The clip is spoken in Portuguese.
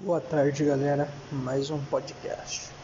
Boa tarde, galera. Mais um podcast.